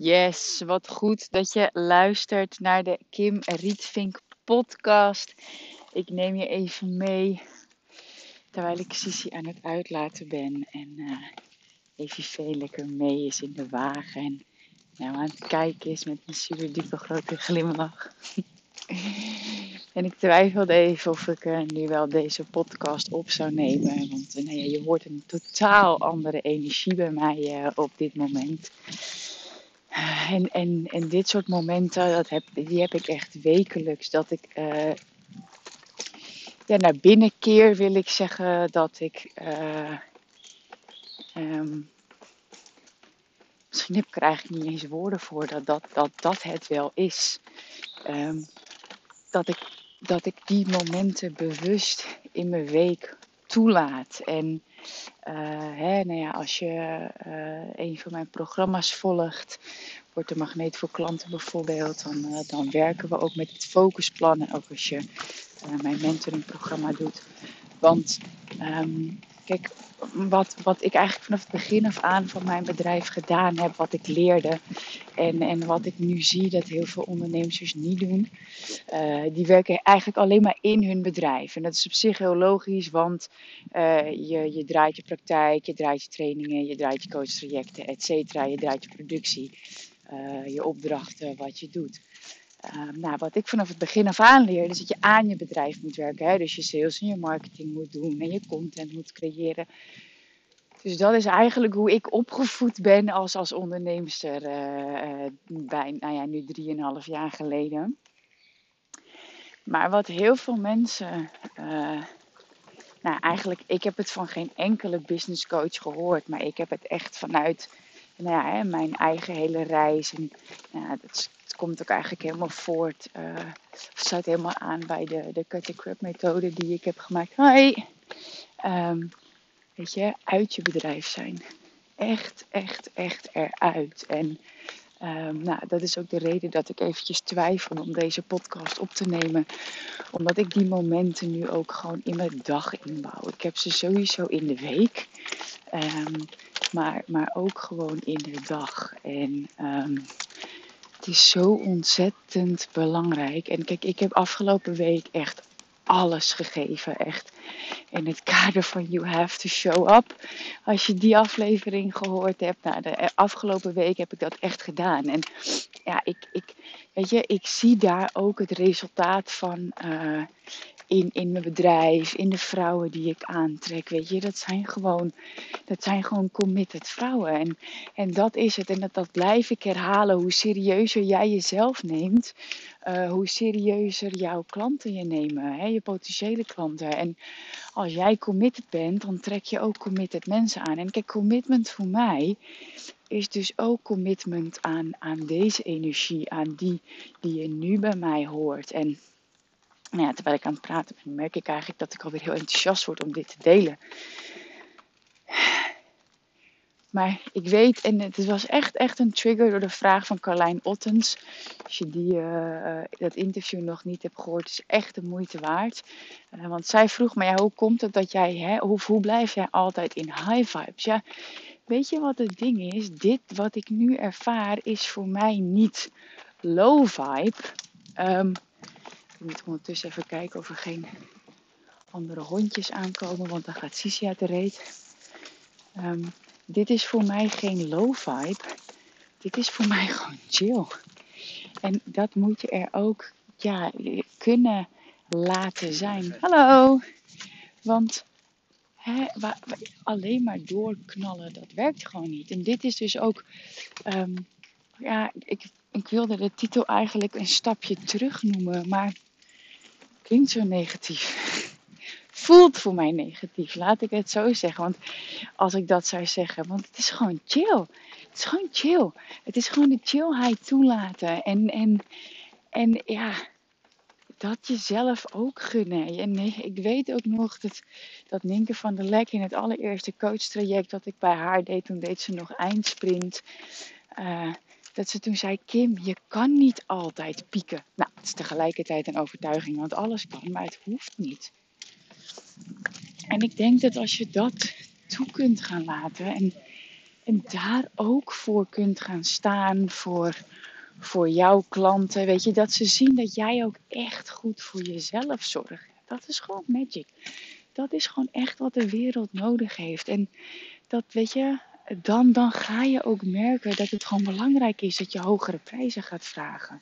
Yes, wat goed dat je luistert naar de Kim Rietvink podcast. Ik neem je even mee terwijl ik Sissy aan het uitlaten ben. En uh, even veel lekker mee is in de wagen. En nou, aan het kijken is met een super diepe grote glimlach. en ik twijfelde even of ik uh, nu wel deze podcast op zou nemen. Want uh, nou ja, je hoort een totaal andere energie bij mij op dit moment. En, en, en dit soort momenten, dat heb, die heb ik echt wekelijks. Dat ik uh, ja, naar binnen keer, wil ik zeggen. Dat ik. Uh, um, misschien heb ik niet eens woorden voor dat dat, dat, dat het wel is. Um, dat, ik, dat ik die momenten bewust in mijn week toelaat. En hè, nou ja, als je uh, een van mijn programma's volgt, wordt de magneet voor klanten bijvoorbeeld, dan, uh, dan werken we ook met het focusplan. En ook als je mijn mentoringprogramma doet. Want um, kijk, wat, wat ik eigenlijk vanaf het begin af aan van mijn bedrijf gedaan heb, wat ik leerde en, en wat ik nu zie dat heel veel ondernemers dus niet doen, uh, die werken eigenlijk alleen maar in hun bedrijf. En dat is op zich heel logisch, want uh, je, je draait je praktijk, je draait je trainingen, je draait je coachtrajecten, et cetera. Je draait je productie, uh, je opdrachten, wat je doet. Uh, nou, wat ik vanaf het begin af aan leerde, is dat je aan je bedrijf moet werken. Hè? Dus je sales en je marketing moet doen en je content moet creëren. Dus dat is eigenlijk hoe ik opgevoed ben als, als onderneemster uh, uh, bij, nou ja, nu drieënhalf jaar geleden. Maar wat heel veel mensen, nou eigenlijk, ik heb het van geen enkele business coach gehoord, maar ik heb het echt vanuit nou ja, mijn eigen hele reis. En nou, dat komt ook eigenlijk helemaal voort. Uh, sluit helemaal aan bij de, de cut crap methode die ik heb gemaakt. Hi! Um, weet je, uit je bedrijf zijn. Echt, echt, echt eruit. En um, nou, dat is ook de reden dat ik eventjes twijfel om deze podcast op te nemen. Omdat ik die momenten nu ook gewoon in mijn dag inbouw. Ik heb ze sowieso in de week. Um, maar, maar ook gewoon in de dag. En um, het is zo ontzettend belangrijk. En kijk, ik heb afgelopen week echt alles gegeven. Echt in het kader van You Have to Show Up. Als je die aflevering gehoord hebt, nou, de afgelopen week heb ik dat echt gedaan. En ja, ik, ik, weet je, ik zie daar ook het resultaat van. Uh, in, in mijn bedrijf, in de vrouwen die ik aantrek. Weet je, dat zijn gewoon, dat zijn gewoon committed vrouwen. En, en dat is het. En dat, dat blijf ik herhalen. Hoe serieuzer jij jezelf neemt, uh, hoe serieuzer jouw klanten je nemen. Hè? Je potentiële klanten. En als jij committed bent, dan trek je ook committed mensen aan. En kijk, commitment voor mij is dus ook commitment aan, aan deze energie, aan die die je nu bij mij hoort. En nou ja, terwijl ik aan het praten ben, merk ik eigenlijk dat ik alweer heel enthousiast word om dit te delen. Maar ik weet, en het was echt, echt een trigger door de vraag van Carlijn Ottens. Als je die, uh, dat interview nog niet hebt gehoord, is echt de moeite waard. Uh, want zij vroeg me, ja, hoe komt het dat jij, hè, hoe, hoe blijf jij altijd in high vibes? Ja, weet je wat het ding is? Dit wat ik nu ervaar is voor mij niet low vibe. Um, ik moet ondertussen even kijken of er geen andere hondjes aankomen, want dan gaat Sisi uit de reet. Um, dit is voor mij geen low vibe. Dit is voor mij gewoon chill. En dat moet je er ook ja, kunnen laten zijn. Hallo! Want alleen maar doorknallen, dat werkt gewoon niet. En dit is dus ook. Um, ja, ik, ik wilde de titel eigenlijk een stapje terug noemen, maar klinkt zo negatief. voelt voor mij negatief. Laat ik het zo zeggen. Want als ik dat zou zeggen, want het is gewoon chill. Het is gewoon chill. Het is gewoon de chillheid toelaten. En, en, en ja, dat jezelf ook gunnen. En ik weet ook nog dat, dat Ninke van der Lek in het allereerste coachtraject dat ik bij haar deed, toen deed ze nog eindsprint. Uh, dat ze toen zei: Kim, je kan niet altijd pieken. Nou, het is tegelijkertijd een overtuiging, want alles kan, maar het hoeft niet. En ik denk dat als je dat toe kunt gaan laten en, en daar ook voor kunt gaan staan voor, voor jouw klanten, weet je, dat ze zien dat jij ook echt goed voor jezelf zorgt. Dat is gewoon magic. Dat is gewoon echt wat de wereld nodig heeft. En dat, weet je, dan, dan ga je ook merken dat het gewoon belangrijk is dat je hogere prijzen gaat vragen.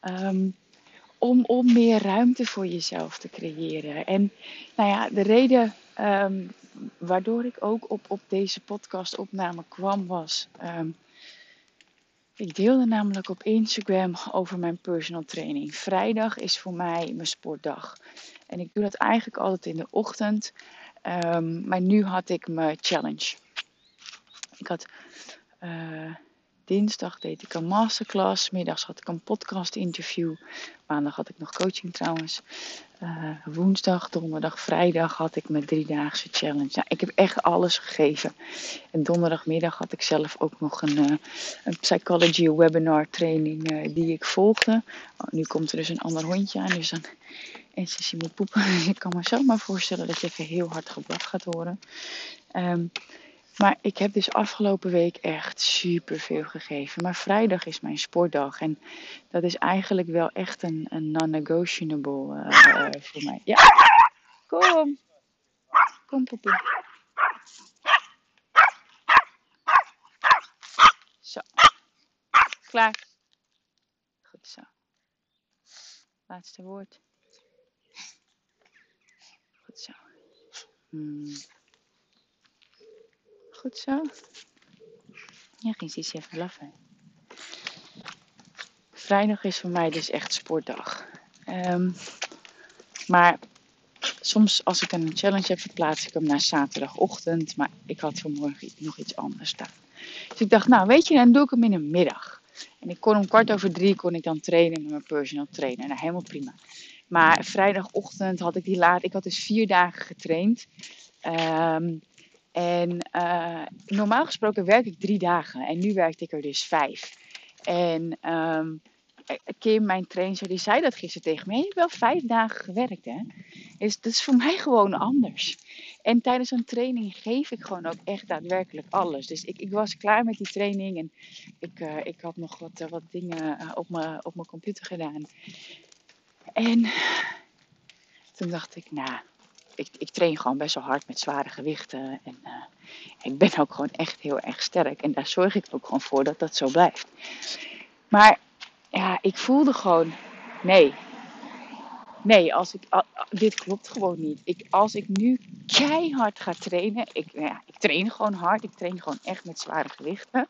Ehm, om, om meer ruimte voor jezelf te creëren. En nou ja, de reden um, waardoor ik ook op, op deze podcastopname kwam was. Um, ik deelde namelijk op Instagram over mijn personal training. Vrijdag is voor mij mijn sportdag. En ik doe dat eigenlijk altijd in de ochtend. Um, maar nu had ik mijn challenge. Ik had uh, dinsdag deed ik een masterclass. Middags had ik een podcast interview. Maandag had ik nog coaching trouwens. Uh, woensdag, donderdag, vrijdag had ik mijn driedaagse challenge. Nou, ik heb echt alles gegeven. En donderdagmiddag had ik zelf ook nog een, uh, een psychology webinar training uh, die ik volgde. Oh, nu komt er dus een ander hondje aan. Dus dan, en ze moet poepen. ik kan me zomaar voorstellen dat je even heel hard gebracht gaat horen. Um, maar ik heb dus afgelopen week echt super veel gegeven. Maar vrijdag is mijn sportdag. En dat is eigenlijk wel echt een, een non-negotiable uh, uh, voor mij. Ja, kom. Kom, poepie. Zo. Klaar. Goed zo. Laatste woord. Goed zo. Hmm. Goed zo. Ja, ging Sissi even blaffen. Vrijdag is voor mij dus echt sportdag. Um, maar soms als ik een challenge heb, verplaats ik hem naar zaterdagochtend. Maar ik had vanmorgen nog iets anders staan. Dus ik dacht, nou weet je, dan doe ik hem in de middag. En ik kon om kwart over drie kon ik dan trainen met mijn personal trainer. Nou, helemaal prima. Maar vrijdagochtend had ik die laat. Ik had dus vier dagen getraind. Um, en uh, normaal gesproken werk ik drie dagen en nu werkte ik er dus vijf. En um, Kim, mijn trainer, die zei dat gisteren tegen me. Je hebt wel vijf dagen gewerkt, hè? Dus dat is voor mij gewoon anders. En tijdens een training geef ik gewoon ook echt daadwerkelijk alles. Dus ik, ik was klaar met die training en ik, uh, ik had nog wat, uh, wat dingen op mijn op mijn computer gedaan. En toen dacht ik, nou, ik, ik train gewoon best wel hard met zware gewichten. En uh, ik ben ook gewoon echt heel erg sterk. En daar zorg ik ook gewoon voor dat dat zo blijft. Maar ja, ik voelde gewoon, nee. Nee, als ik, dit klopt gewoon niet. Ik, als ik nu keihard ga trainen, ik, nou ja, ik train gewoon hard, ik train gewoon echt met zware gewichten.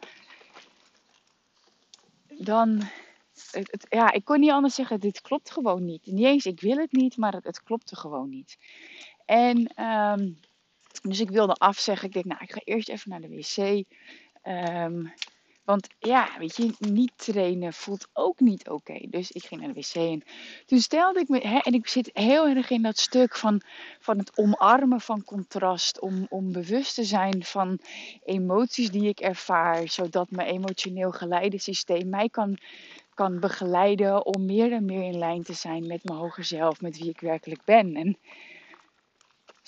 Dan, het, ja, ik kon niet anders zeggen, dit klopt gewoon niet. Niet eens, ik wil het niet, maar het, het klopte gewoon niet. En um, dus ik wilde afzeggen. Ik denk, nou, ik ga eerst even naar de wc. Um, want ja, weet je, niet trainen voelt ook niet oké. Dus ik ging naar de wc en toen stelde ik me, hè, en ik zit heel erg in dat stuk van, van het omarmen van contrast. Om, om bewust te zijn van emoties die ik ervaar, zodat mijn emotioneel geleidensysteem mij kan, kan begeleiden om meer en meer in lijn te zijn met mijn hoger zelf, met wie ik werkelijk ben. En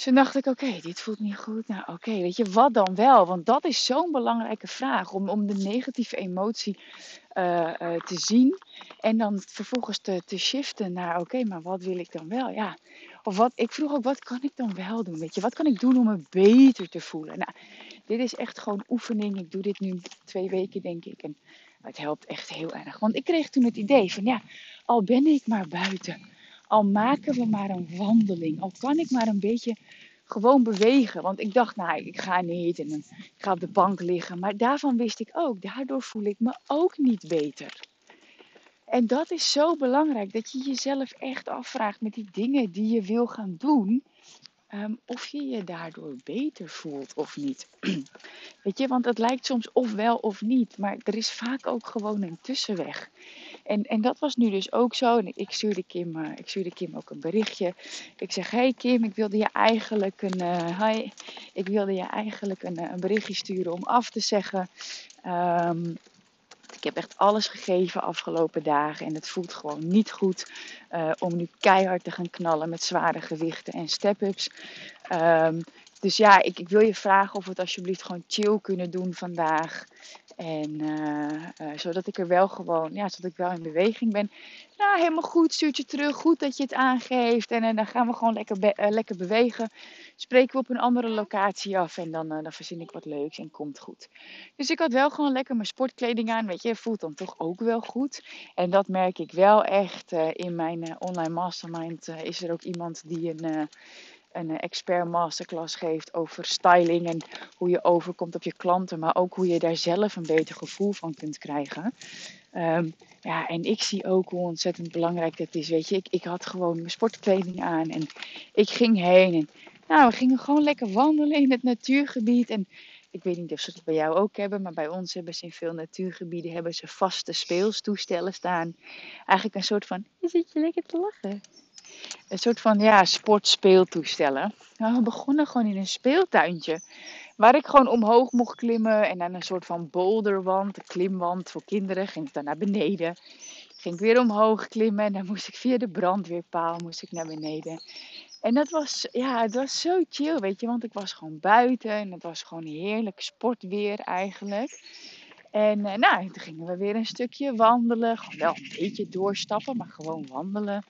dus dacht ik, oké, dit voelt niet goed. Nou, oké, weet je, wat dan wel? Want dat is zo'n belangrijke vraag. Om, om de negatieve emotie uh, uh, te zien. En dan vervolgens te, te shiften naar, oké, maar wat wil ik dan wel? Ja. Of wat, ik vroeg ook, wat kan ik dan wel doen? Weet je, wat kan ik doen om me beter te voelen? Nou, dit is echt gewoon oefening. Ik doe dit nu twee weken, denk ik. En het helpt echt heel erg. Want ik kreeg toen het idee van, ja, al ben ik maar buiten al maken we maar een wandeling. Al kan ik maar een beetje gewoon bewegen. Want ik dacht, nou, ik ga niet en ik ga op de bank liggen. Maar daarvan wist ik ook, daardoor voel ik me ook niet beter. En dat is zo belangrijk, dat je jezelf echt afvraagt met die dingen die je wil gaan doen. ehm, of je je daardoor beter voelt of niet. Weet je, want het lijkt soms of wel of niet, maar er is vaak ook gewoon een tussenweg. En, en dat was nu dus ook zo. En ik stuurde, Kim, uh, ik Kim ook een berichtje. Ik zeg, hey Kim, ik wilde je eigenlijk een, uh, hi, ik wilde je eigenlijk een, een berichtje sturen om af te zeggen. Um, ik heb echt alles gegeven afgelopen dagen en het voelt gewoon niet goed om nu keihard te gaan knallen met zware gewichten en step-ups. Um, dus ja, ik, ik, wil je vragen of we het alsjeblieft gewoon chill kunnen doen vandaag. En uh, uh, zodat ik er wel gewoon, ja, zodat ik wel in beweging ben. Nou, helemaal goed, stuurt je terug. Goed dat je het aangeeft. En, en dan gaan we gewoon lekker, lekker bewegen. Spreken we op een andere locatie af. En dan, dan verzin ik wat leuks en komt goed. Dus ik had wel gewoon lekker mijn sportkleding aan. Weet je, voelt dan toch ook wel goed. En dat merk ik wel echt. in mijn online mastermind is er ook iemand die een een expert masterclass geeft over styling en hoe je overkomt op je klanten, maar ook hoe je daar zelf een beter gevoel van kunt krijgen. Um, ja, en ik zie ook hoe ontzettend belangrijk dat is. Weet je, ik, ik had gewoon mijn sportkleding aan en ik ging heen. En nou, we gingen gewoon lekker wandelen in het natuurgebied. En ik weet niet of ze het bij jou ook hebben, maar bij ons hebben ze in veel natuurgebieden hebben ze vaste speelstoestellen staan. Eigenlijk een soort van, je zit je lekker te lachen een soort van ja, sportspeeltoestellen. Nou, we begonnen gewoon in een speeltuintje. Waar ik gewoon omhoog mocht klimmen. En dan een soort van boulderwand, een klimwand voor kinderen. Ging ik dan naar beneden. Ging ik weer omhoog klimmen. En dan moest ik via de brandweerpaal moest ik naar beneden. En dat was, ja, het was zo chill, weet je. Want ik was gewoon buiten. En het was gewoon heerlijk sportweer eigenlijk. En uh, nou, toen gingen we weer een stukje wandelen. Gewoon wel een beetje doorstappen, maar gewoon wandelen.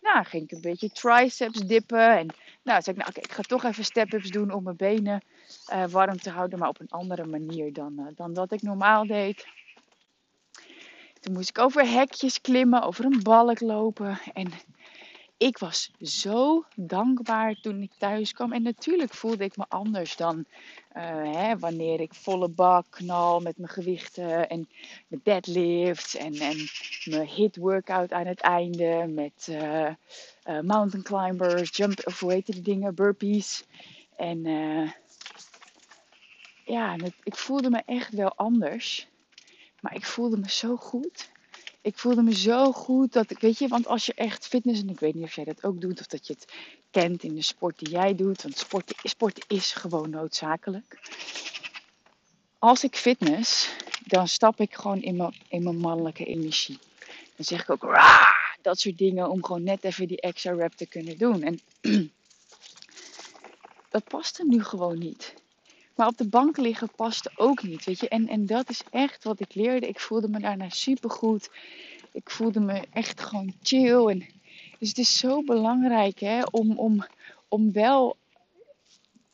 Nou, ging ik een beetje triceps dippen. En nou, zei ik, nou oké, ik ga toch even step-ups doen om mijn benen uh, warm te houden. Maar op een andere manier dan, uh, dan dat ik normaal deed. Toen moest ik over hekjes klimmen, over een balk lopen. En ik was zo dankbaar toen ik thuis kwam. En natuurlijk voelde ik me anders dan uh, hè, wanneer ik volle bak knal met mijn gewichten en mijn deadlifts en, en mijn hit workout aan het einde met uh, uh, mountain climbers, jump, of hoe heet die dingen, burpees. En ja, ik voelde me echt wel anders. Maar ik voelde me zo goed ik voelde me zo goed dat ik, weet je, want als je echt fitness, en ik weet niet of jij dat ook doet, of dat je het kent in de sport die jij doet, want sporten, sporten is gewoon noodzakelijk. Als ik fitness, dan stap ik gewoon in mijn, in mijn mannelijke energie. Dan zeg ik ook, Rah! dat soort dingen, om gewoon net even die extra rap te kunnen doen. En dat paste nu gewoon niet. Maar op de bank liggen paste ook niet, weet je. En, en dat is echt wat ik leerde. Ik voelde me daarna supergoed. Ik voelde me echt gewoon chill. En, dus het is zo belangrijk hè, om, om, om wel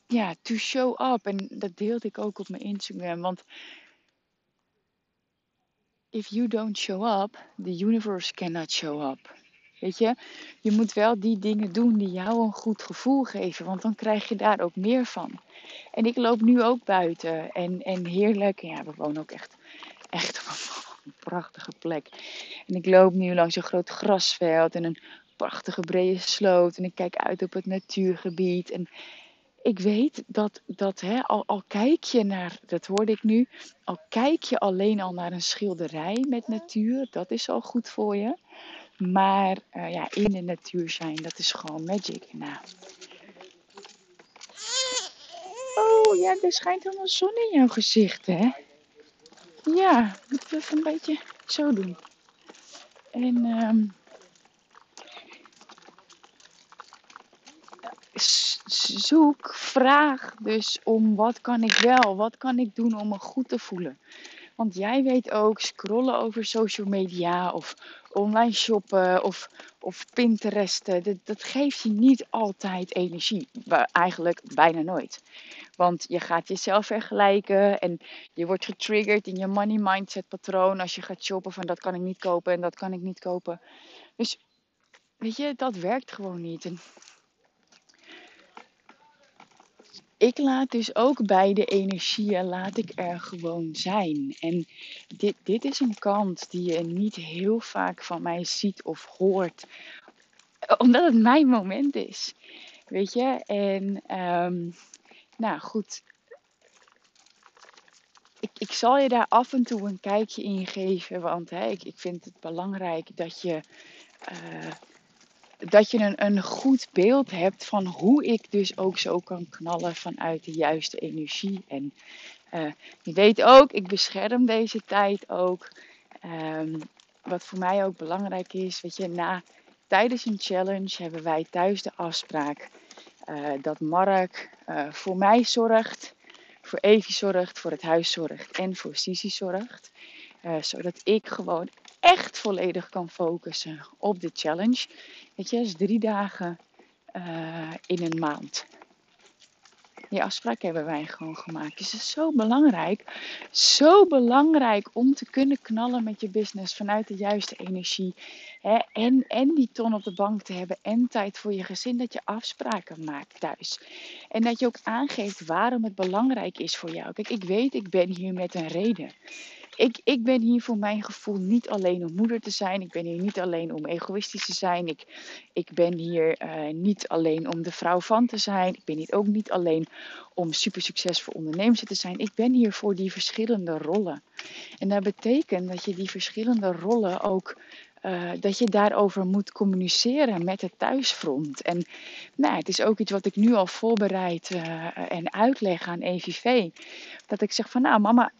ja, to show up. En dat deelde ik ook op mijn Instagram. Want if you don't show up, the universe cannot show up. Weet je, je moet wel die dingen doen die jou een goed gevoel geven, want dan krijg je daar ook meer van. En ik loop nu ook buiten en, en heerlijk. Ja, we wonen ook echt, echt een prachtige plek. En ik loop nu langs een groot grasveld en een prachtige brede sloot. En ik kijk uit op het natuurgebied. En ik weet dat, dat hè, al, al kijk je naar, dat hoorde ik nu, al kijk je alleen al naar een schilderij met natuur, dat is al goed voor je. Maar uh, ja, in de natuur zijn, dat is gewoon magic. Nou. Oh ja, er schijnt een zon in jouw gezicht, hè? Ja, moeten we even een beetje zo doen. En um, zoek, vraag dus om wat kan ik wel, wat kan ik doen om me goed te voelen. Want jij weet ook, scrollen over social media of online shoppen of, of Pinteresten, dat, dat geeft je niet altijd energie. Eigenlijk bijna nooit. Want je gaat jezelf vergelijken en je wordt getriggerd in je money mindset patroon als je gaat shoppen van dat kan ik niet kopen en dat kan ik niet kopen. Dus weet je, dat werkt gewoon niet. Ik laat dus ook beide energieën laat ik er gewoon zijn. En dit, dit is een kant die je niet heel vaak van mij ziet of hoort. Omdat het mijn moment is. Weet je? En ehm, nou goed. Ik, ik zal je daar af en toe een kijkje in geven. Want hè, ik, ik vind het belangrijk dat je. eh, dat je een, een goed beeld hebt van hoe ik dus ook zo kan knallen vanuit de juiste energie. En eh, je weet ook, ik bescherm deze tijd ook. Ehm, wat voor mij ook belangrijk is, weet je, na, tijdens een challenge hebben wij thuis de afspraak eh, dat Mark eh, voor mij zorgt, voor Evie zorgt, voor het huis zorgt en voor Sisi zorgt. Zodat ik gewoon echt volledig kan focussen op de challenge. Weet je, dat is drie dagen eh, in een maand. Die afspraak hebben wij gewoon gemaakt. Dus het is zo belangrijk. Zo belangrijk om te kunnen knallen met je business vanuit de juiste energie. Hè? En, en die ton op de bank te hebben. En tijd voor je gezin. Dat je afspraken maakt thuis. En dat je ook aangeeft waarom het belangrijk is voor jou. Kijk, ik weet, ik ben hier met een reden. Ik, ik ben hier voor mijn gevoel niet alleen om moeder te zijn. Ik ben hier niet alleen om egoïstisch te zijn. Ik, ik ben hier eh, niet alleen om de vrouw van te zijn. Ik ben hier ook niet alleen om super succesvol ondernemer te zijn. Ik ben hier voor die verschillende rollen. En dat betekent dat je die verschillende rollen ook. eh, dat je daarover moet communiceren met het thuisfront. En nou, het is ook iets wat ik nu al voorbereid eh, en uitleg aan EVV. Dat ik zeg van nou mama,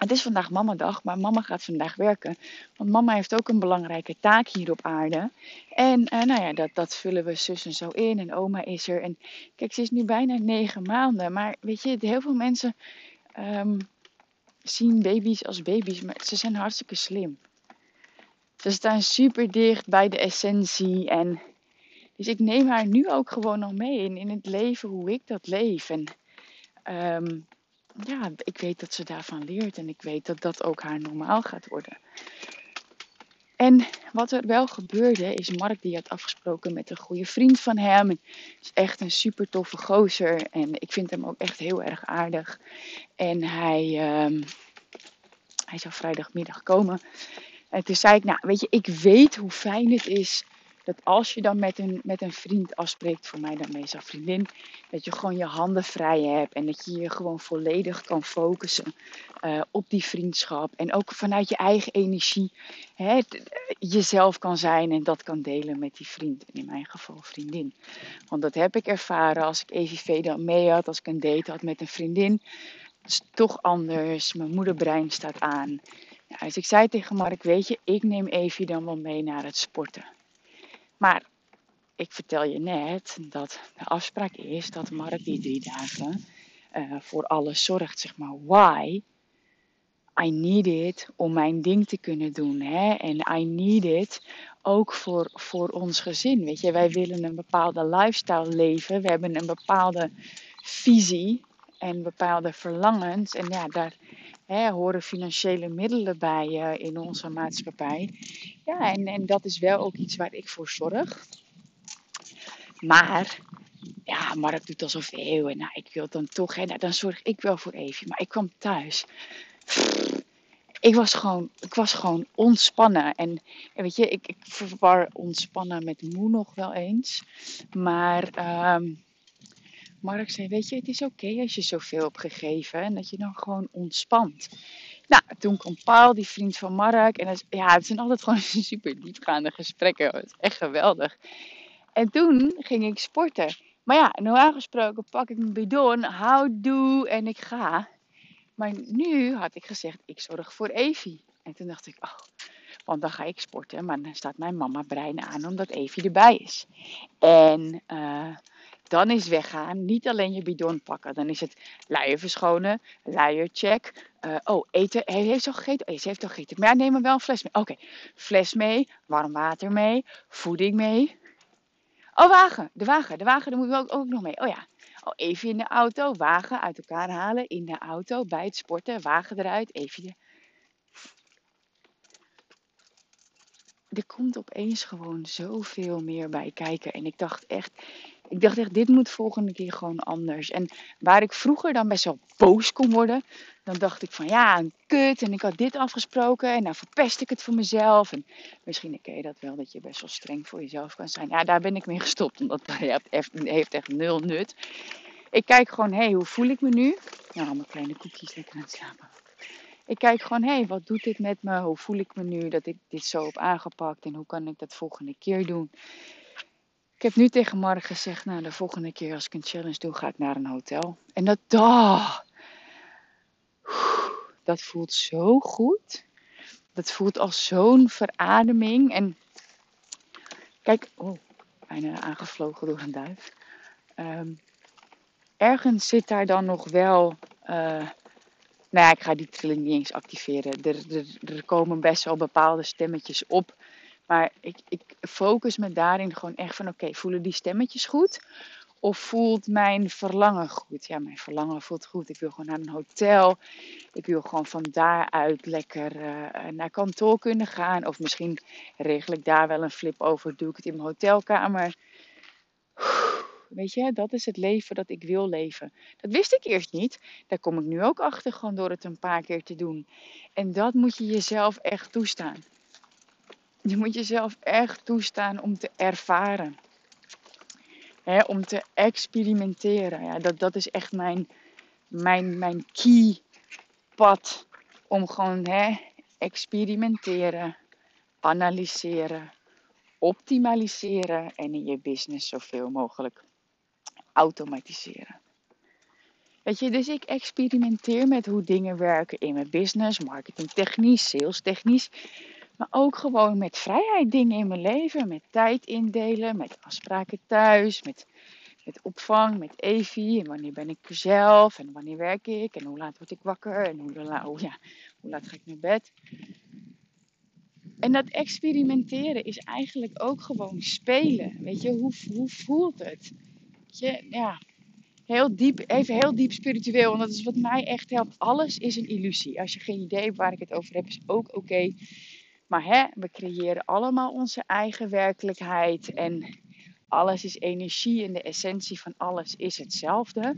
het is vandaag mamadag, maar mama gaat vandaag werken. Want mama heeft ook een belangrijke taak hier op aarde. En eh, nou ja, dat, dat vullen we zus en zo in. En oma is er. En kijk, ze is nu bijna negen maanden. Maar weet je, heel veel mensen ehm, zien baby's als baby's. Maar ze zijn hartstikke slim. Ze staan super dicht bij de essentie. En dus ik neem haar nu ook gewoon al mee in, in het leven, hoe ik dat leef. En ehm, ja, ik weet dat ze daarvan leert en ik weet dat dat ook haar normaal gaat worden. En wat er wel gebeurde is, Mark die had afgesproken met een goede vriend van hem. En is echt een super toffe gozer en ik vind hem ook echt heel erg aardig. En hij, ehm, hij zou vrijdagmiddag komen. En toen zei ik, nou weet je, ik weet hoe fijn het is dat als je dan met een, met een vriend afspreekt, voor mij dan meestal vriendin, dat je gewoon je handen vrij hebt en dat je je gewoon volledig kan focussen eh, op die vriendschap. En ook vanuit je eigen energie hè, jezelf kan zijn en dat kan delen met die vriend. En in mijn geval vriendin. Want dat heb ik ervaren als ik EVV dan mee had, als ik een date had met een vriendin. Het is toch anders, mijn moederbrein staat aan. Ja, ik zei tegen Mark, weet je, ik neem Evie dan wel mee naar het sporten. Maar ik vertel je net dat de afspraak is dat Mark die drie dagen eh, voor alles zorgt. Zeg maar, why? I need it om mijn ding te kunnen doen. Hè? En I need it ook voor, voor ons gezin. Weet je, wij willen een bepaalde lifestyle leven. We hebben een bepaalde visie en bepaalde verlangens. En ja, daar horen financiële middelen bij eh, in onze maatschappij. Ja, en, en dat is wel ook iets waar ik voor zorg. Maar, ja, Mark doet al zoveel. En nou, ik wil dan toch, hè, nou, dan zorg ik wel voor Evie. Maar ik kwam thuis. Ik was gewoon, ik was gewoon ontspannen. En, en weet je, ik, ik verwar ontspannen met moe nog wel eens. Maar ehm, Mark zei, weet je, het is oké als je zoveel hebt gegeven. En dat je dan gewoon ontspant. Nou, toen kwam Paul, die vriend van Mark. En is- ja, het zijn altijd gewoon super diepgaande gesprekken. Het is echt geweldig. En toen ging ik sporten. Maar ja, normaal gesproken pak ik mijn bidon, houdoe en ik ga. Maar nu had ik gezegd, ik zorg voor Evie. En toen dacht ik, oh, want dan ga ik sporten. Maar dan staat mijn mama brein aan omdat Evie erbij is. En eh, dan is weggaan, niet alleen je bidon pakken. Dan is het luier verschonen, luiercheck. Eh, oh, eten, hij heeft al gegeten? Oh, ze heeft al gegeten. Maar neem maar wel een fles mee. Oké, fles mee, warm water mee, voeding mee. Oh, wagen, de wagen, de wagen, daar moeten we ook, ook nog mee. Oh ja, oh, even in de auto, wagen uit elkaar halen, in de auto, bij het sporten, wagen eruit, even. Er komt opeens gewoon zoveel meer bij kijken. En ik dacht echt, Ik dacht echt, dit moet volgende keer gewoon anders. En waar ik vroeger dan best wel boos kon worden, dan dacht ik van ja, een kut en ik had dit afgesproken en nou verpest ik het voor mezelf. En misschien ken je dat wel, dat je best wel streng voor jezelf kan zijn. Ja, daar ben ik mee gestopt, omdat dat heeft echt nul nut. Ik kijk gewoon, hé, hey, hoe voel ik me nu? Nou, mijn kleine koekjes lekker aan het slapen. Ik kijk gewoon, hé, hey, wat doet dit met me? Hoe voel ik me nu dat ik dit zo heb aangepakt? En hoe kan ik dat volgende keer doen? Ik heb nu tegen Mark gezegd, nou, de volgende keer als ik een challenge doe, ga ik naar een hotel. En dat, oh, dat voelt zo goed. Dat voelt als zo'n verademing. En kijk, oh, bijna aangevlogen door een duif. Um, ergens zit daar dan nog wel. Uh, nou ja, ik ga die trilling niet eens activeren. Er, er, er, komen best wel bepaalde stemmetjes op. Maar ik, ik focus me daarin gewoon echt van: oké, voelen die stemmetjes goed? Of voelt mijn verlangen goed? Ja, mijn verlangen voelt goed. Ik wil gewoon naar een hotel. Ik wil gewoon van daaruit lekker uh, naar kantoor kunnen gaan. Of misschien regel ik daar wel een flip over. Doe ik het in mijn hotelkamer. Weet je, dat is het leven dat ik wil leven. Dat wist ik eerst niet. Daar kom ik nu ook achter, gewoon door het een paar keer te doen. En dat moet je jezelf echt toestaan. Je moet jezelf echt toestaan om te ervaren. om te experimenteren. Ja, dat, dat is echt mijn, mijn, mijn key pad. Om gewoon hè, experimenteren, analyseren, optimaliseren en in je business zoveel mogelijk automatiseren. Weet je, dus ik experimenteer met hoe dingen werken in mijn business, marketing technisch, sales technisch. Maar ook gewoon met vrijheid dingen in mijn leven. Met tijd indelen, met afspraken thuis, met, met opvang, met Evie. En wanneer ben ik zelf en wanneer werk ik en hoe laat word ik wakker en hoe, oh ja, hoe laat ga ik naar bed. En dat experimenteren is eigenlijk ook gewoon spelen. Weet je, hoe, hoe voelt het? je, ja, heel diep, even heel diep spiritueel. Want dat is wat mij echt helpt. Alles is een illusie. Als je geen idee hebt waar ik het over heb, is ook oké. Maar hè, we creëren allemaal onze eigen werkelijkheid. En alles is energie en de essentie van alles is hetzelfde.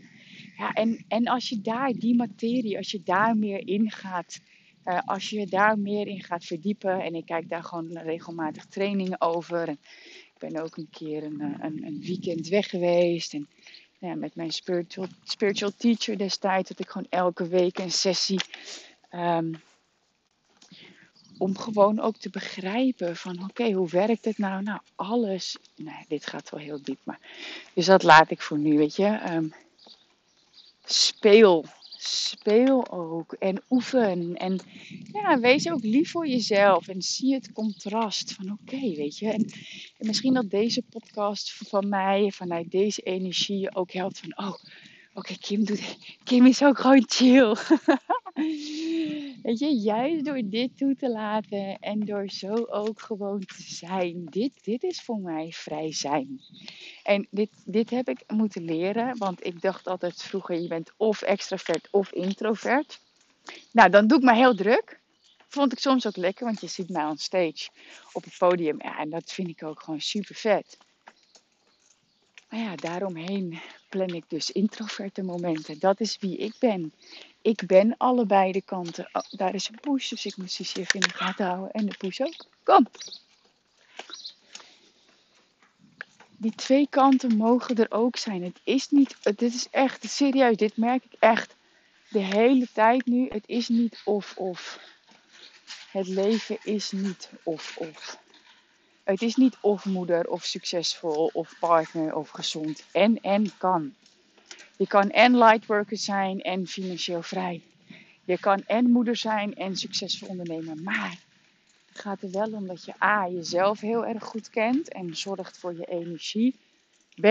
Ja, en, en als je daar, die materie, als je daar meer in gaat, uh, als je daar meer in gaat verdiepen. En ik kijk daar gewoon regelmatig trainingen over. En ben ook een keer een, eh, een, een weekend weg geweest. En ja, met mijn spiritual, spiritual teacher destijds had ik gewoon elke week een sessie. Um, om gewoon ook te begrijpen van oké, hoe werkt het nou? Nou, alles. Nee, dit gaat wel heel diep. Maar, dus dat laat ik voor nu, weet je. Um, speel speel ook en oefen. En ja, wees ook lief voor jezelf en zie het contrast van oké, weet je. En, en, misschien dat deze podcast van mij, vanuit deze energie, je ook helpt van oh, oké, Kim, doet, Kim is ook gewoon chill. Weet je, juist door dit toe te laten en door zo ook gewoon te zijn. Dit, dit is voor mij vrij zijn. En dit, dit heb ik moeten leren, want ik dacht altijd vroeger, je bent of extravert of introvert. Nou, dan doe ik me heel druk. Vond ik soms ook lekker, want je ziet mij on stage op het podium. Ja, en dat vind ik ook gewoon super vet. Maar ja, daaromheen plan ik dus introverte momenten. Dat is wie ik ben. Ik ben allebei de kanten. Oh, daar is een poes, dus ik moet Sissy even in de gaten houden. En de poes ook. Kom! Die twee kanten mogen er ook zijn. Het is niet, dit is echt serieus, dit merk ik echt de hele tijd nu. Het is niet of-of. Het leven is niet of-of. Het is niet of moeder of succesvol of partner of gezond. En en kan. Je kan en lightworker zijn en financieel vrij. Je kan en moeder zijn en succesvol ondernemer. Maar het gaat er wel om dat je A. jezelf heel erg goed kent en zorgt voor je energie. B.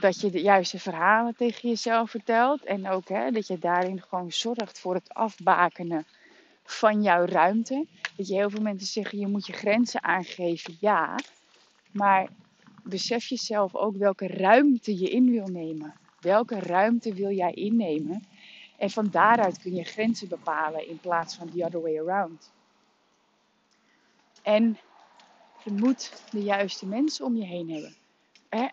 dat je de juiste verhalen tegen jezelf vertelt. En ook hè, dat je daarin gewoon zorgt voor het afbakenen van jouw ruimte. Dat je heel veel mensen zeggen, je moet je grenzen aangeven. Ja, maar besef jezelf ook welke ruimte je in wil nemen. Welke ruimte wil jij innemen? En van daaruit kun je grenzen bepalen in plaats van the other way around. En je moet de juiste mensen om je heen hebben.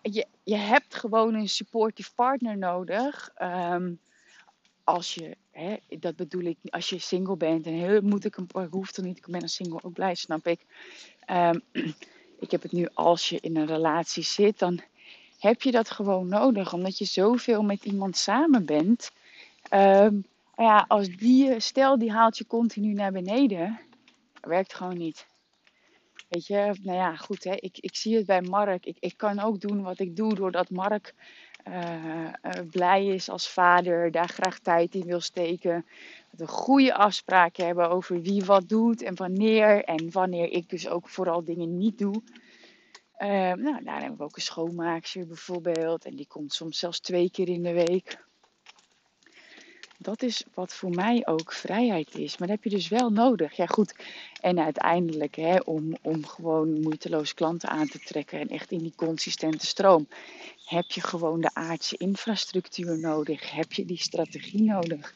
je, je hebt gewoon een supportive partner nodig. Ehm, als je, hè, dat bedoel ik, als je single bent en heel, moet ik een, ik hoef toch niet, ik ben een single ook blij, snap ik. Ehm, ik heb het nu als je in een relatie zit, dan heb je dat gewoon nodig, omdat je zoveel met iemand samen bent. Um, ja, als die, stel die haalt je continu naar beneden, werkt gewoon niet. Weet je, nou ja, goed, hè, ik, ik zie het bij Mark. Ik, ik kan ook doen wat ik doe doordat Mark blij is als vader, daar graag tijd in wil steken. Dat we goede afspraken hebben over wie wat doet en wanneer. En wanneer ik dus ook vooral dingen niet doe. Uh, nou, daar hebben we ook een schoonmaakster bijvoorbeeld. En die komt soms zelfs twee keer in de week. Dat is wat voor mij ook vrijheid is. Maar dat heb je dus wel nodig. Ja, goed. En uiteindelijk, hè, om, om gewoon moeiteloos klanten aan te trekken en echt in die consistente stroom, heb je gewoon de aardse infrastructuur nodig. Heb je die strategie nodig.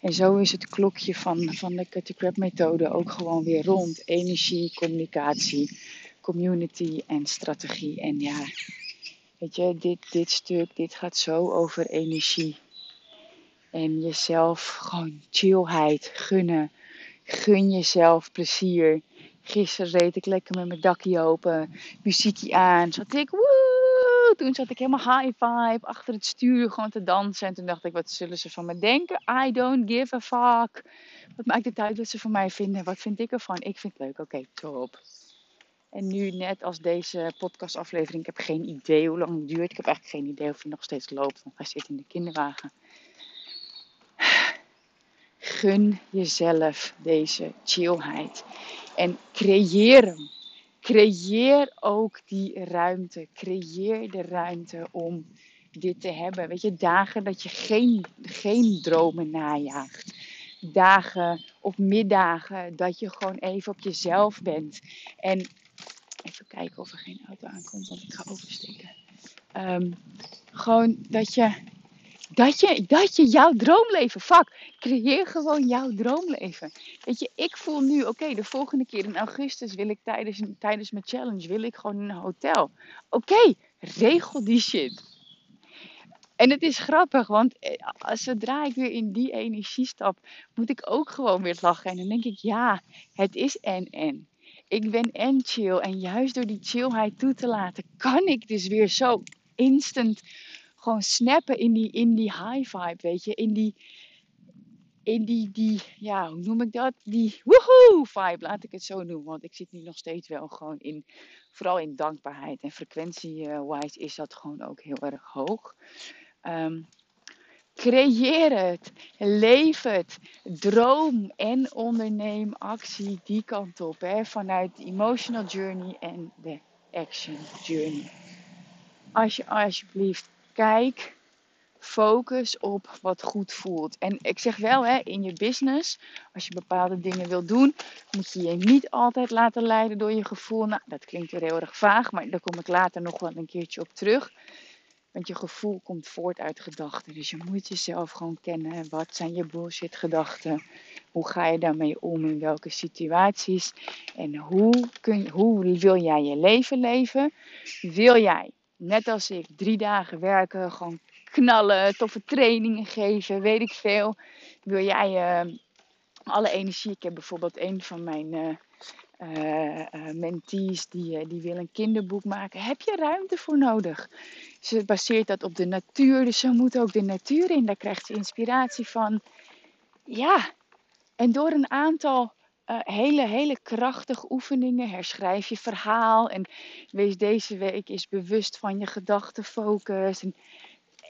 En zo is het klokje van, van de Cut Crab methode ook gewoon weer rond. Energie, communicatie, community en strategie. En ja, weet je, dit, dit stuk, dit gaat zo over energie. En jezelf gewoon chillheid gunnen. Gun jezelf plezier. Gisteren reed ik lekker met mijn dakje open. Muziekje aan. Zat ik woe! Toen zat ik helemaal high vibe achter het stuur gewoon te dansen. En toen dacht ik, wat zullen ze van me denken? I don't give a fuck. Wat maakt het uit wat ze van mij vinden? Wat vind ik ervan? Ik vind het leuk. Oké, top. En nu net als deze podcastaflevering, ik heb geen idee hoe lang het duurt. Ik heb eigenlijk geen idee of hij nog steeds loopt, want hij zit in de kinderwagen. Gun jezelf deze chillheid. En creëer hem. Creëer ook die ruimte. Creëer de ruimte om dit te hebben. Weet je, dagen dat je geen, geen dromen najaagt. Dagen of middagen dat je gewoon even op jezelf bent. En even kijken of er geen auto aankomt, want ik ga oversteken. Um, gewoon dat je dat je, dat je jouw droomleven, fuck, creëer gewoon jouw droomleven. Weet je, ik voel nu, oké, de volgende keer in augustus wil ik tijdens, tijdens mijn challenge, wil ik gewoon in een hotel. Oké, regel die shit. En het is grappig, want eh, zodra ik weer in die energie stap, moet ik ook gewoon weer lachen. En dan denk ik, ja, het is en en. Ik ben en chill. En juist door die chillheid toe te laten, kan ik dus weer zo instant gewoon snappen in die, in die high vibe, weet je. In die, in die, die, ja, hoe noem ik dat? Die woehoe vibe, laat ik het zo noemen. Want ik zit nu nog steeds wel gewoon in, vooral in dankbaarheid. En frequentie-wise is dat gewoon ook heel erg hoog. Um, creëer het, leef het, droom en onderneem actie die kant op. Hè? Vanuit de emotional journey en de action journey. Als je alsjeblieft kijk, focus op wat goed voelt. En ik zeg wel, hè, in je business, als je bepaalde dingen wil doen, moet je je niet altijd laten leiden door je gevoel. Nou, dat klinkt weer heel erg vaag, maar daar kom ik later nog wel een keertje op terug. Want je gevoel komt voort uit gedachten. Dus je moet jezelf gewoon kennen. Wat zijn je bullshit gedachten? Hoe ga je daarmee om? In welke situaties? En hoe, kun hoe wil jij je leven leven? Wil jij net als ik, drie dagen werken, gewoon knallen, toffe trainingen geven, weet ik veel. Wil jij uh, alle energie? Ik heb bijvoorbeeld een van mijn uh, mentees die, die wil een kinderboek maken. Heb je ruimte voor nodig? Ze baseert dat op de natuur, dus zo moet ook de natuur in. Daar krijgt ze inspiratie van. Ja, en door een aantal uh, hele, hele krachtige oefeningen. Herschrijf je verhaal en wees deze week eens bewust van je gedachtenfocus. En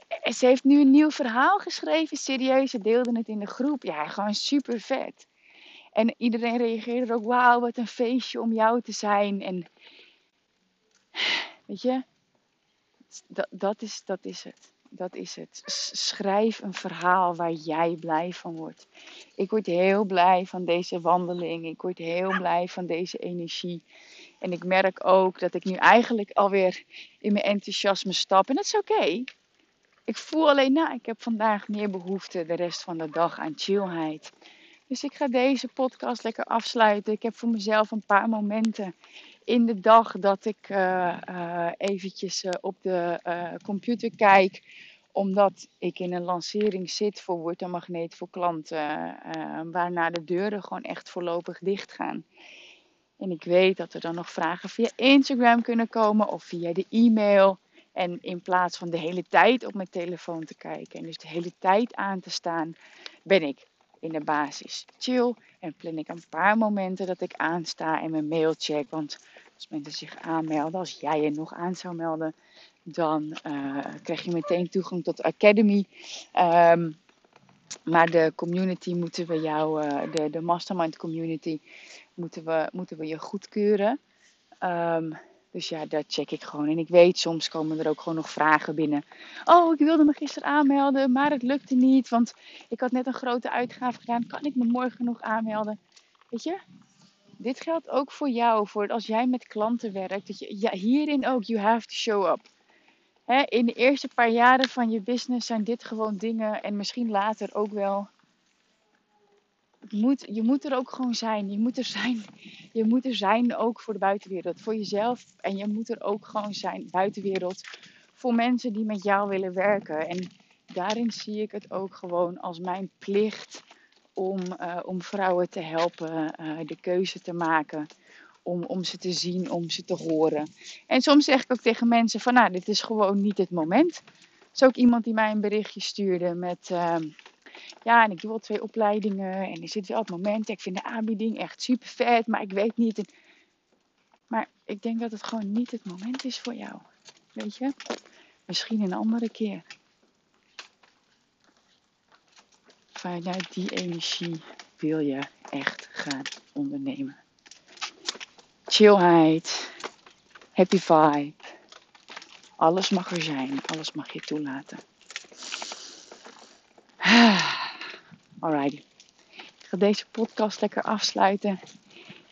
eh, ze heeft nu een nieuw verhaal geschreven, serieus. Ze deelde het in de groep. Ja, gewoon super vet. En iedereen reageerde ook, wauw, wat een feestje om jou te zijn. En weet je, dat, dat, is, dat is het. Dat is het. Schrijf een verhaal waar jij blij van wordt. Ik word heel blij van deze wandeling. Ik word heel blij van deze energie. En ik merk ook dat ik nu eigenlijk alweer in mijn enthousiasme stap. En dat is oké. Ik voel alleen, nou, ik heb vandaag meer behoefte de rest van de dag aan chillheid. Dus ik ga deze podcast lekker afsluiten. Ik heb voor mezelf een paar momenten in de dag dat ik uh, eventjes uh, op de computer kijk, omdat ik in een lancering zit voor Word een Magneet voor klanten, waarna de deuren gewoon echt voorlopig dicht gaan. En ik weet dat er dan nog vragen via Instagram kunnen komen of via de e-mail. En in plaats van de hele tijd op mijn telefoon te kijken en dus de hele tijd aan te staan, ben ik in de basis chill en plan ik een paar momenten dat ik aansta en mijn mail check. Want als mensen zich aanmelden, als jij je nog aan zou melden, dan uh, krijg je meteen toegang tot de Academy. Um, maar de community moeten we jou, uh, de, de mastermind community, moeten we, moeten we je goedkeuren. Um, dus ja, dat check ik gewoon. En ik weet, soms komen er ook gewoon nog vragen binnen. Oh, ik wilde me gisteren aanmelden, maar het lukte niet. Want ik had net een grote uitgave gedaan. Kan ik me morgen nog aanmelden? Weet je, dit geldt ook voor jou. Voor als jij met klanten werkt. Dat je, ja, hierin ook, you have to show up. in de eerste paar jaren van je business zijn dit gewoon dingen. En misschien later ook wel moet, je moet er ook gewoon zijn. Je moet er zijn. Je moet er zijn ook voor de buitenwereld. Voor jezelf. En je moet er ook gewoon zijn, buitenwereld. Voor mensen die met jou willen werken. En daarin zie ik het ook gewoon als mijn plicht om, uh, om vrouwen te helpen uh, de keuze te maken. Om, om ze te zien, om ze te horen. En soms zeg ik ook tegen mensen van nou, dit is gewoon niet het moment. Er is ook iemand die mij een berichtje stuurde met... Uh, ja, en ik doe al twee opleidingen en er zit wel het moment. Ik vind de aanbieding echt super vet, maar ik weet niet. Maar ik denk dat het gewoon niet het moment is voor jou. Weet je? Misschien een andere keer. Vanuit die energie wil je echt gaan ondernemen. Chillheid, happy vibe. Alles mag er zijn, alles mag je toelaten. Alrighty. Ik ga deze podcast lekker afsluiten.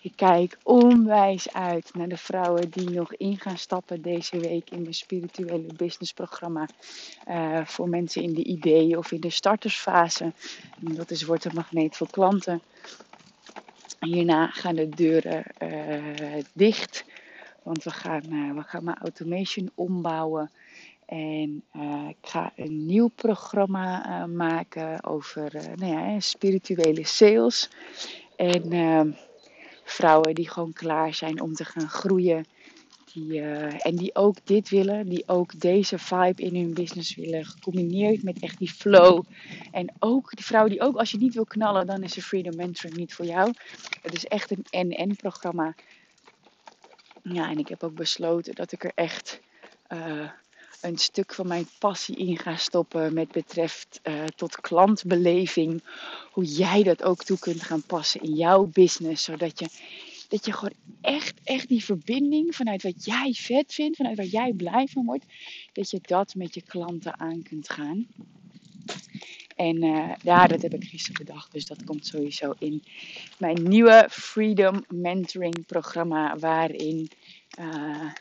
Ik kijk onwijs uit naar de vrouwen die nog in gaan stappen deze week in mijn spirituele businessprogramma. Uh, voor mensen in de ideeën of in de startersfase. En dat is Wordt een Magneet voor klanten. Hierna gaan de deuren uh, dicht. Want we gaan, uh, we gaan mijn automation ombouwen. En ik ga een nieuw programma maken over nou ja, spirituele sales. En vrouwen die gewoon klaar zijn om te gaan groeien. Die, en die ook dit willen, die ook deze vibe in hun business willen. Gecombineerd met echt die flow. En ook die vrouwen die ook, als je niet wil knallen, dan is de Freedom Mentoring niet voor jou. Het is echt een N-N programma. Ja, en ik heb ook besloten dat ik er echt een stuk van mijn passie in ga stoppen met betreft uh, tot klantbeleving. Hoe jij dat ook toe kunt gaan passen in jouw business. Zodat je, dat je gewoon echt, echt die verbinding vanuit wat jij vet vindt, vanuit waar jij blij van wordt. Dat je dat met je klanten aan kunt gaan. En uh, ja, dat heb ik gisteren bedacht. Dus dat komt sowieso in mijn nieuwe Freedom Mentoring programma. Waarin uh,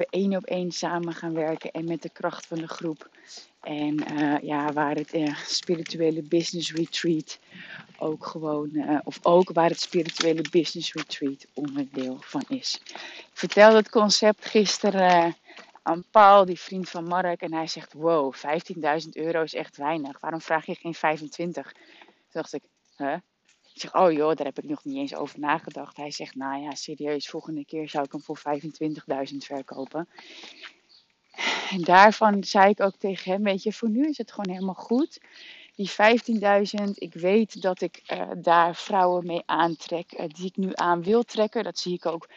we één op één samen gaan werken en met de kracht van de groep. En uh, ja, waar het uh, spirituele business retreat ook gewoon, uh, of ook waar het spirituele business retreat onderdeel van is. Ik vertelde het concept gisteren aan Paul, die vriend van Mark, en hij zegt: Wow, 15.000 euro is echt weinig. Waarom vraag je geen 25? Toen dacht ik: Huh? Zeg, oh joh, daar heb ik nog niet eens over nagedacht. Hij zegt, nou ja, serieus, volgende keer zou ik hem voor 25.000 verkopen. En daarvan zei ik ook tegen hem, weet je, voor nu is het gewoon helemaal goed. Die 15.000, ik weet dat ik uh, daar vrouwen mee aantrek, uh, die ik nu aan wil trekken. Dat zie ik ook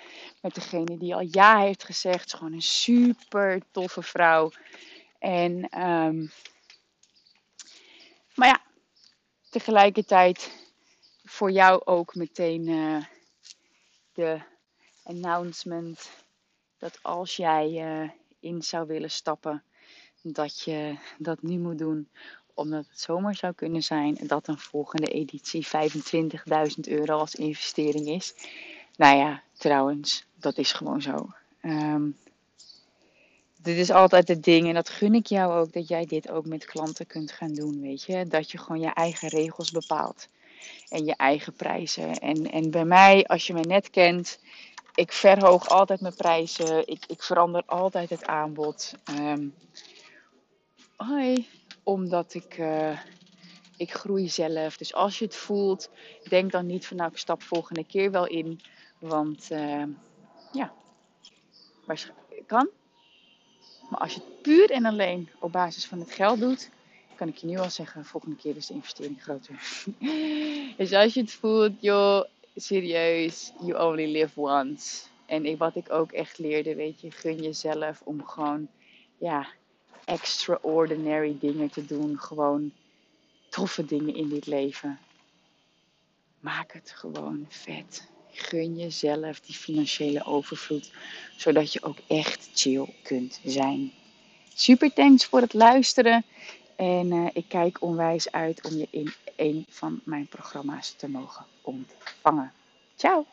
met degene die al ja heeft gezegd. Gewoon een super toffe vrouw. En, um, maar ja, tegelijkertijd voor jou ook meteen uh, de announcement dat als jij uh, in zou willen stappen, dat je dat nu moet doen. Omdat het zomaar zou kunnen zijn dat een volgende editie 25.000 euro als investering is. Nou ja, trouwens, dat is gewoon zo. Um, dit is altijd het ding en dat gun ik jou ook, dat jij dit ook met klanten kunt gaan doen, weet je. Dat je gewoon je eigen regels bepaalt en je eigen prijzen. En, en bij mij, als je me net kent, ik verhoog altijd mijn prijzen. Ik, ik verander altijd het aanbod. Ehm, hoi, omdat ik, eh, ik groei zelf. Dus als je het voelt, denk dan niet van nou ik stap volgende keer wel in. Want uh, ja, kan. Maar als je het puur en alleen op basis van het geld doet, kan ik je nu al zeggen, volgende keer is de investering groter. dus als je het voelt, joh, serieus, you only live once. En ik, wat ik ook echt leerde, weet je, gun jezelf om gewoon, ja, extraordinary dingen te doen. Gewoon toffe dingen in dit leven. Maak het gewoon vet. Gun jezelf die financiële overvloed, zodat je ook echt chill kunt zijn. Super thanks voor het luisteren. En uh, ik kijk onwijs uit om je in een van mijn programma's te mogen ontvangen. Ciao!